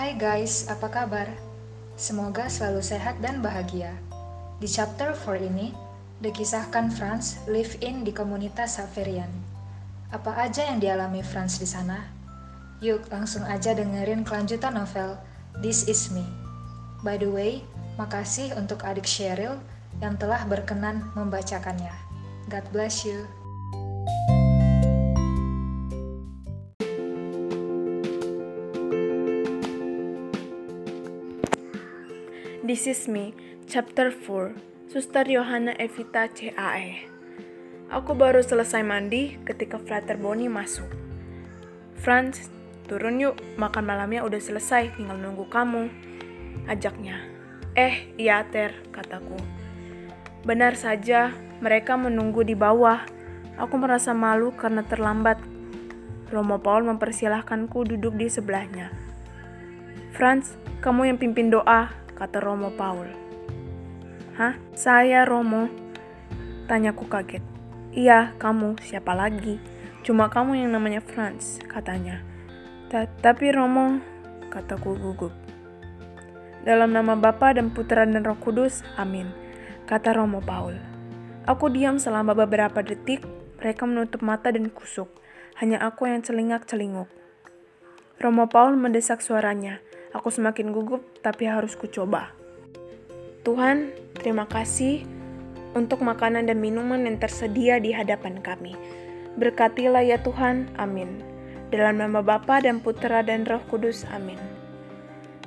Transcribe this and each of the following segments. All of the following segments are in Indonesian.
Hai guys, apa kabar? Semoga selalu sehat dan bahagia. Di chapter 4 ini, dikisahkan Franz live in di komunitas Saverian. Apa aja yang dialami Franz di sana? Yuk langsung aja dengerin kelanjutan novel This Is Me. By the way, makasih untuk adik Cheryl yang telah berkenan membacakannya. God bless you. This is me, chapter 4, Suster Yohana Evita CAE. Aku baru selesai mandi ketika Frater Boni masuk. Franz, turun yuk, makan malamnya udah selesai, tinggal nunggu kamu. Ajaknya. Eh, iya Ter, kataku. Benar saja, mereka menunggu di bawah. Aku merasa malu karena terlambat. Romo Paul mempersilahkanku duduk di sebelahnya. Franz, kamu yang pimpin doa, kata Romo Paul. Hah? Saya Romo? Tanyaku kaget. Iya, kamu. Siapa lagi? Cuma kamu yang namanya Franz, katanya. Tapi Romo, kataku gugup. Dalam nama Bapa dan Putra dan Roh Kudus, amin, kata Romo Paul. Aku diam selama beberapa detik, mereka menutup mata dan kusuk. Hanya aku yang celingak-celinguk. Romo Paul mendesak suaranya. Aku semakin gugup, tapi harus kucoba. Tuhan, terima kasih untuk makanan dan minuman yang tersedia di hadapan kami. Berkatilah ya Tuhan, amin. Dalam nama Bapa dan Putra dan Roh Kudus, amin.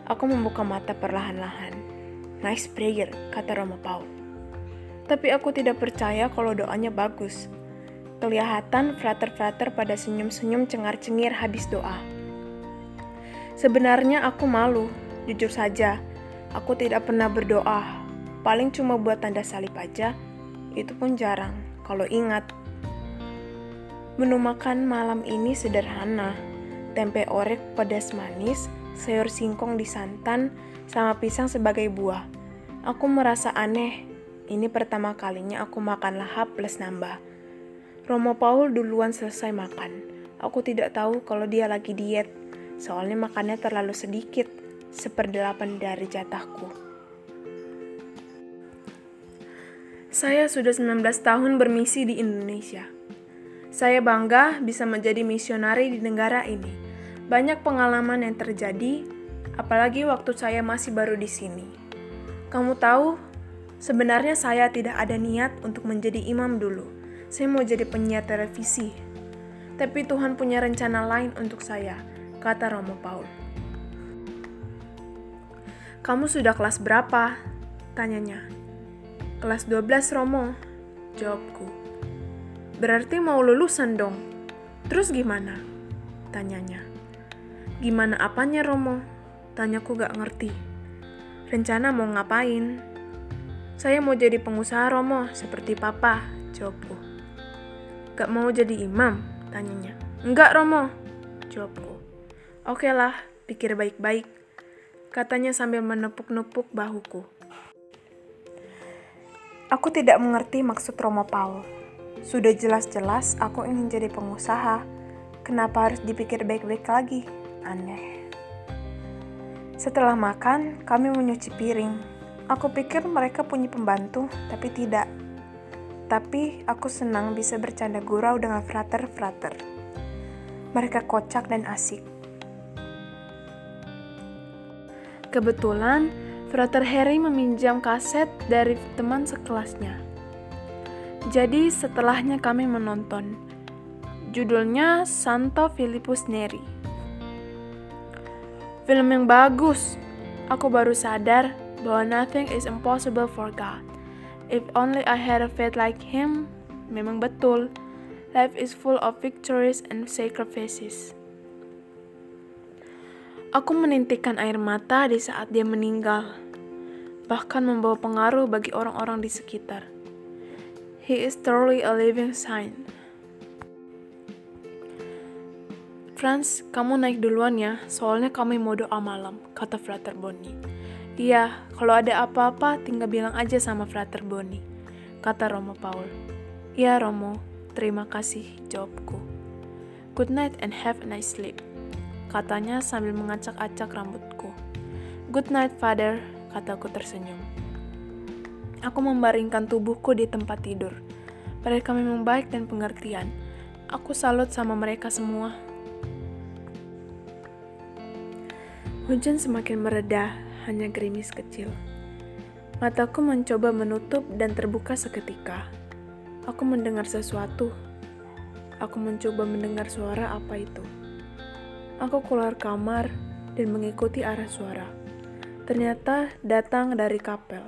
Aku membuka mata perlahan-lahan. Nice prayer, kata Romo Paul. Tapi aku tidak percaya kalau doanya bagus. Kelihatan frater-frater pada senyum-senyum cengar-cengir habis doa. Sebenarnya aku malu, jujur saja. Aku tidak pernah berdoa, paling cuma buat tanda salib aja. Itu pun jarang, kalau ingat. Menu makan malam ini sederhana. Tempe orek pedas manis, sayur singkong di santan, sama pisang sebagai buah. Aku merasa aneh. Ini pertama kalinya aku makan lahap plus nambah. Romo Paul duluan selesai makan. Aku tidak tahu kalau dia lagi diet soalnya makannya terlalu sedikit, seperdelapan dari jatahku. Saya sudah 19 tahun bermisi di Indonesia. Saya bangga bisa menjadi misionari di negara ini. Banyak pengalaman yang terjadi, apalagi waktu saya masih baru di sini. Kamu tahu, sebenarnya saya tidak ada niat untuk menjadi imam dulu. Saya mau jadi penyiar televisi. Tapi Tuhan punya rencana lain untuk saya kata Romo Paul. Kamu sudah kelas berapa? Tanyanya. Kelas 12, Romo. Jawabku. Berarti mau lulusan dong. Terus gimana? Tanyanya. Gimana apanya, Romo? Tanyaku gak ngerti. Rencana mau ngapain? Saya mau jadi pengusaha, Romo, seperti papa. Jawabku. Gak mau jadi imam? Tanyanya. Enggak, Romo. Jawabku. Oke lah, pikir baik-baik, katanya sambil menepuk-nepuk bahuku. Aku tidak mengerti maksud Romo Paul. Sudah jelas-jelas aku ingin jadi pengusaha. Kenapa harus dipikir baik-baik lagi? Aneh. Setelah makan, kami menyuci piring. Aku pikir mereka punya pembantu, tapi tidak. Tapi aku senang bisa bercanda gurau dengan frater-frater. Mereka kocak dan asik. Kebetulan, Frater Harry meminjam kaset dari teman sekelasnya. Jadi setelahnya kami menonton. Judulnya Santo Filipus Neri. Film yang bagus. Aku baru sadar bahwa nothing is impossible for God. If only I had a faith like him, memang betul. Life is full of victories and sacrifices. Aku menintikkan air mata di saat dia meninggal, bahkan membawa pengaruh bagi orang-orang di sekitar. He is truly a living sign. Franz, kamu naik duluan ya, soalnya kami mau doa malam, kata Frater Boni. Iya, kalau ada apa-apa tinggal bilang aja sama Frater Boni, kata Romo Paul. Iya Romo, terima kasih, jawabku. Good night and have a nice sleep katanya sambil mengacak-acak rambutku. Good night, father, kataku tersenyum. Aku membaringkan tubuhku di tempat tidur. Mereka memang baik dan pengertian. Aku salut sama mereka semua. Hujan semakin mereda, hanya gerimis kecil. Mataku mencoba menutup dan terbuka seketika. Aku mendengar sesuatu. Aku mencoba mendengar suara apa itu. Aku keluar kamar dan mengikuti arah suara. Ternyata datang dari kapel.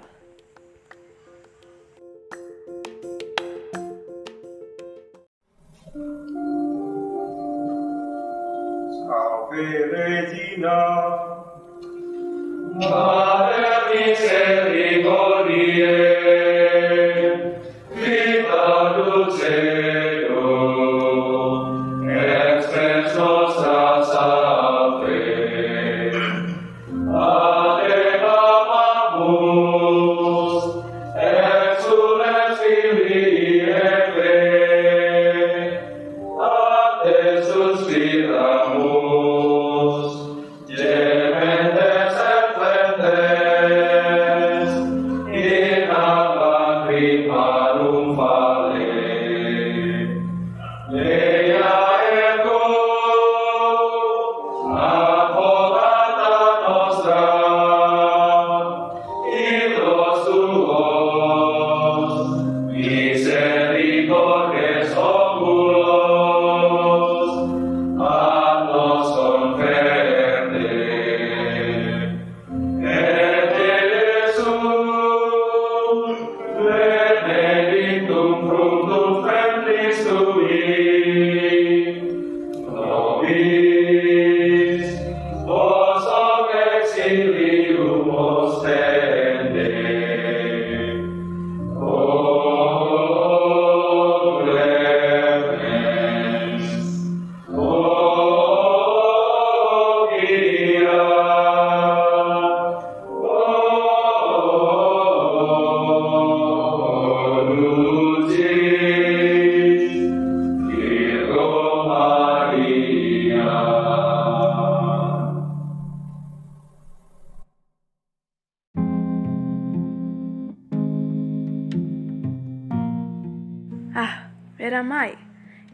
Salve Regina, Mater misericordiae,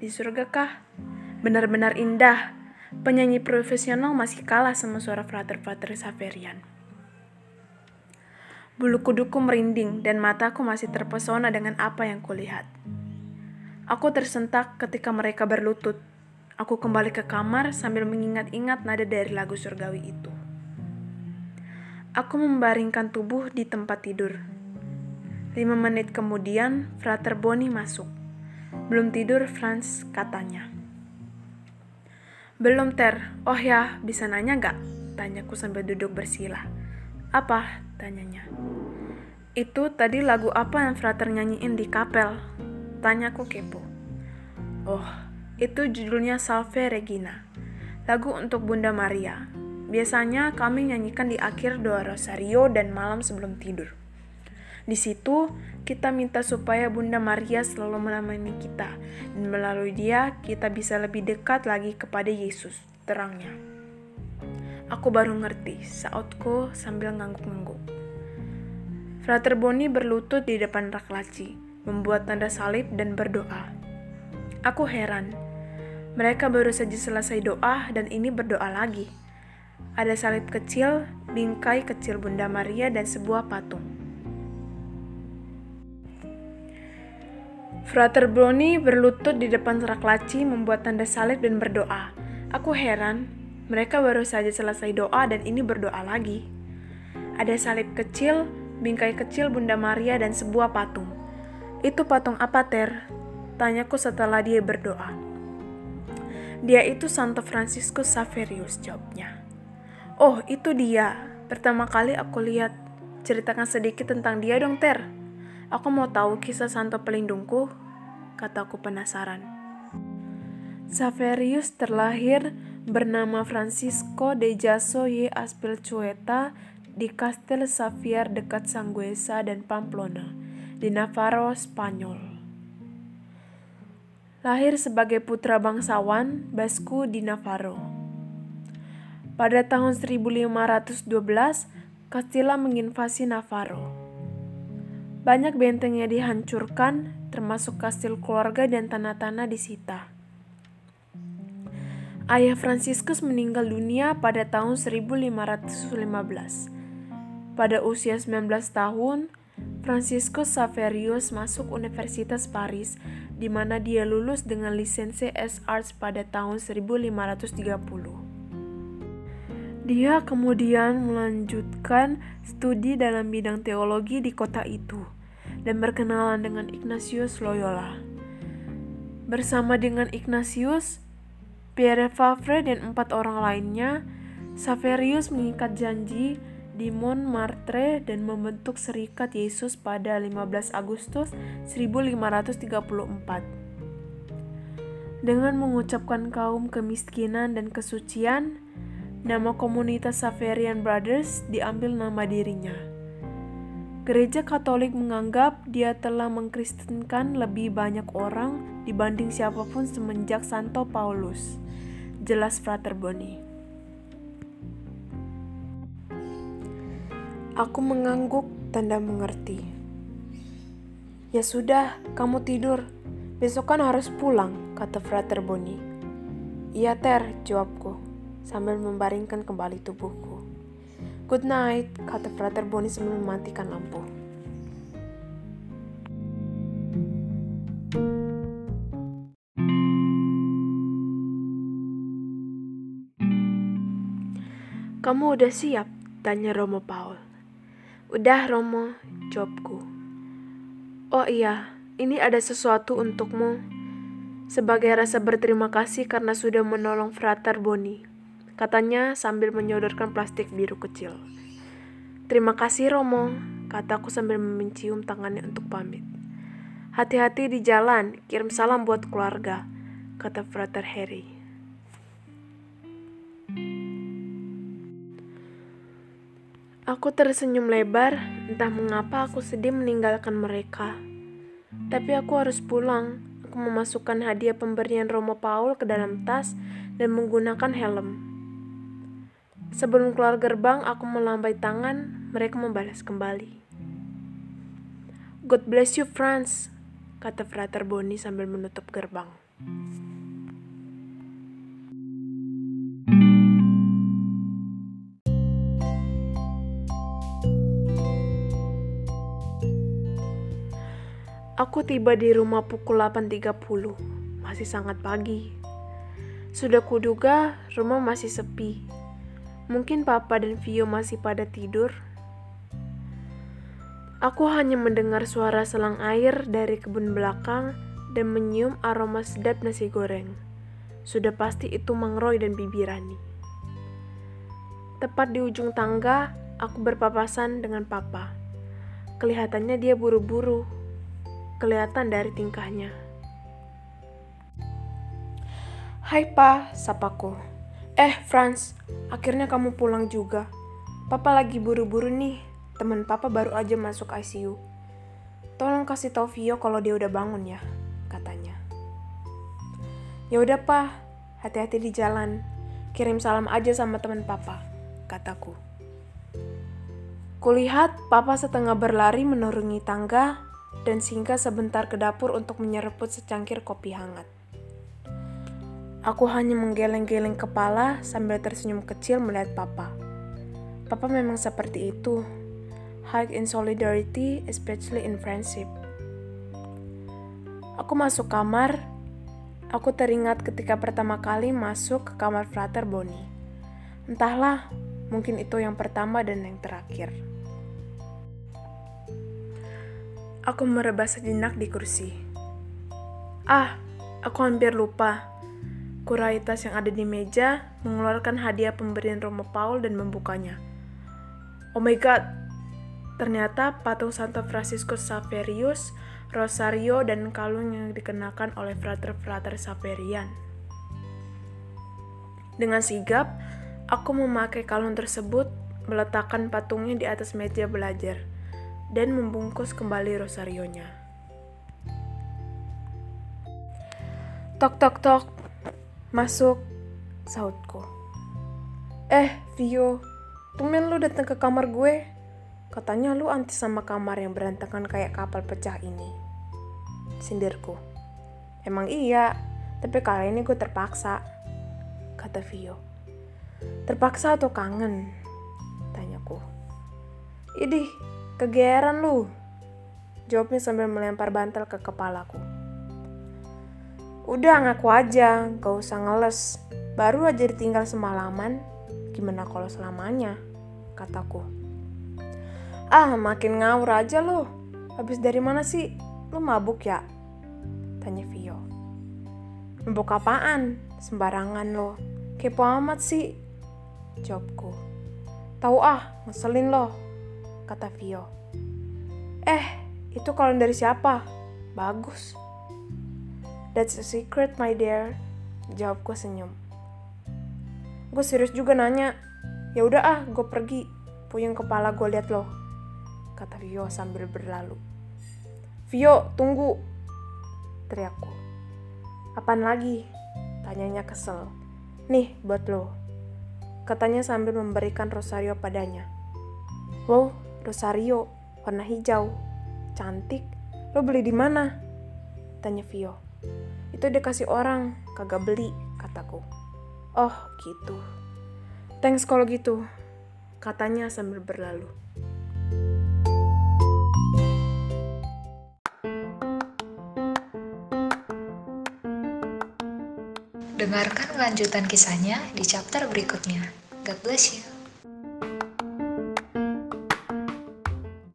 di surga kah? Benar-benar indah. Penyanyi profesional masih kalah sama suara frater-frater Saverian. Bulu kuduku merinding dan mataku masih terpesona dengan apa yang kulihat. Aku tersentak ketika mereka berlutut. Aku kembali ke kamar sambil mengingat-ingat nada dari lagu surgawi itu. Aku membaringkan tubuh di tempat tidur. Lima menit kemudian, Frater Boni masuk. Belum tidur, Franz katanya. Belum, Ter. Oh ya, bisa nanya gak? Tanyaku sambil duduk bersila. Apa? Tanyanya. Itu tadi lagu apa yang Frater nyanyiin di kapel? Tanyaku kepo. Oh, itu judulnya Salve Regina. Lagu untuk Bunda Maria. Biasanya kami nyanyikan di akhir doa rosario dan malam sebelum tidur. Di situ, kita minta supaya Bunda Maria selalu menemani kita, dan melalui dia kita bisa lebih dekat lagi kepada Yesus, terangnya. Aku baru ngerti, saatku sambil ngangguk-ngangguk. Frater Boni berlutut di depan rak laci, membuat tanda salib dan berdoa. Aku heran, mereka baru saja selesai doa dan ini berdoa lagi. Ada salib kecil, bingkai kecil Bunda Maria, dan sebuah patung. Frater Broni berlutut di depan rak laci membuat tanda salib dan berdoa. Aku heran, mereka baru saja selesai doa dan ini berdoa lagi. Ada salib kecil, bingkai kecil Bunda Maria dan sebuah patung. Itu patung apa, Ter? Tanyaku setelah dia berdoa. Dia itu Santo Franciscus Saverius, jawabnya. Oh, itu dia. Pertama kali aku lihat. Ceritakan sedikit tentang dia dong, Ter. Aku mau tahu kisah Santo Pelindungku, kataku penasaran. Saverius terlahir bernama Francisco de Jasso y Aspilcueta di Castel Xavier dekat Sangüesa dan Pamplona, di Navarro, Spanyol. Lahir sebagai putra bangsawan Basku di Navarro. Pada tahun 1512, Castilla menginvasi Navarro. Banyak bentengnya dihancurkan, termasuk kastil keluarga dan tanah-tanah disita. Ayah Franciscus meninggal dunia pada tahun 1515. Pada usia 19 tahun, Franciscus Saverius masuk Universitas Paris, di mana dia lulus dengan lisensi S Arts pada tahun 1530. Dia kemudian melanjutkan studi dalam bidang teologi di kota itu dan berkenalan dengan Ignatius Loyola. Bersama dengan Ignatius, Pierre Favre dan empat orang lainnya, Saverius mengikat janji di Montmartre dan membentuk Serikat Yesus pada 15 Agustus 1534. Dengan mengucapkan kaum kemiskinan dan kesucian, Nama komunitas Saverian Brothers diambil nama dirinya. Gereja Katolik menganggap dia telah mengkristenkan lebih banyak orang dibanding siapa pun semenjak Santo Paulus. Jelas Frater Boni. Aku mengangguk tanda mengerti. Ya sudah, kamu tidur. Besok kan harus pulang, kata Frater Boni. Iya Ter, jawabku sambil membaringkan kembali tubuhku. Good night, kata Frater Boni sambil mematikan lampu. Kamu udah siap? Tanya Romo Paul. Udah Romo, jawabku. Oh iya, ini ada sesuatu untukmu. Sebagai rasa berterima kasih karena sudah menolong Frater Boni katanya sambil menyodorkan plastik biru kecil. Terima kasih Romo, kataku sambil mencium tangannya untuk pamit. Hati-hati di jalan, kirim salam buat keluarga, kata Frater Harry. Aku tersenyum lebar, entah mengapa aku sedih meninggalkan mereka. Tapi aku harus pulang. Aku memasukkan hadiah pemberian Romo Paul ke dalam tas dan menggunakan helm. Sebelum keluar gerbang, aku melambai tangan, mereka membalas kembali. God bless you, Franz, kata Frater Boni sambil menutup gerbang. Aku tiba di rumah pukul 8.30, masih sangat pagi. Sudah kuduga rumah masih sepi, Mungkin papa dan Vio masih pada tidur. Aku hanya mendengar suara selang air dari kebun belakang dan menyium aroma sedap nasi goreng. Sudah pasti itu Mang Roy dan Bibi Rani. Tepat di ujung tangga, aku berpapasan dengan papa. Kelihatannya dia buru-buru. Kelihatan dari tingkahnya. Hai pa, sapaku. Eh, Franz, akhirnya kamu pulang juga. Papa lagi buru-buru nih. Temen papa baru aja masuk ICU. Tolong kasih tau Vio kalau dia udah bangun ya, katanya. Ya udah, Pa. Hati-hati di jalan. Kirim salam aja sama temen papa, kataku. Kulihat papa setengah berlari menurungi tangga dan singgah sebentar ke dapur untuk menyeruput secangkir kopi hangat. Aku hanya menggeleng-geleng kepala sambil tersenyum kecil melihat papa. Papa memang seperti itu. High in solidarity, especially in friendship. Aku masuk kamar. Aku teringat ketika pertama kali masuk ke kamar Frater Boni. Entahlah, mungkin itu yang pertama dan yang terakhir. Aku merebah sejenak di kursi. Ah, aku hampir lupa Kuraitas yang ada di meja mengeluarkan hadiah pemberian Romo Paul dan membukanya. Oh my god, ternyata patung Santo Franciscus Saverius, rosario, dan kalung yang dikenakan oleh frater-frater Saverian. Dengan sigap, aku memakai kalung tersebut, meletakkan patungnya di atas meja belajar, dan membungkus kembali rosarionya. Tok tok tok, Masuk, sautku. Eh, Vio, tumben lu datang ke kamar gue. Katanya lu anti sama kamar yang berantakan kayak kapal pecah ini. Sindirku. Emang iya, tapi kali ini gue terpaksa. Kata Vio. Terpaksa atau kangen? Tanyaku. Idih, kegeeran lu. Jawabnya sambil melempar bantal ke kepalaku. Udah ngaku aja, gak usah ngeles. Baru aja ditinggal semalaman, gimana kalau selamanya? Kataku. Ah, makin ngawur aja lo. Habis dari mana sih? Lo mabuk ya? Tanya Vio. Mabuk apaan? Sembarangan lo. Kepo amat sih. Jawabku. Tahu ah, ngeselin lo. Kata Vio. Eh, itu kalau dari siapa? Bagus. That's a secret, my dear. Jawabku senyum. Gue serius juga nanya. Ya udah ah, gue pergi. Puyeng kepala gue liat lo. Kata Vio sambil berlalu. Vio, tunggu. Teriakku. Apaan lagi? Tanyanya kesel. Nih, buat lo. Katanya sambil memberikan Rosario padanya. Wow, Rosario, warna hijau. Cantik. Lo beli di mana? Tanya Vio. Itu dikasih orang, kagak beli, kataku. Oh, gitu. Thanks kalau gitu, katanya sambil berlalu. Dengarkan kelanjutan kisahnya di chapter berikutnya. God bless you.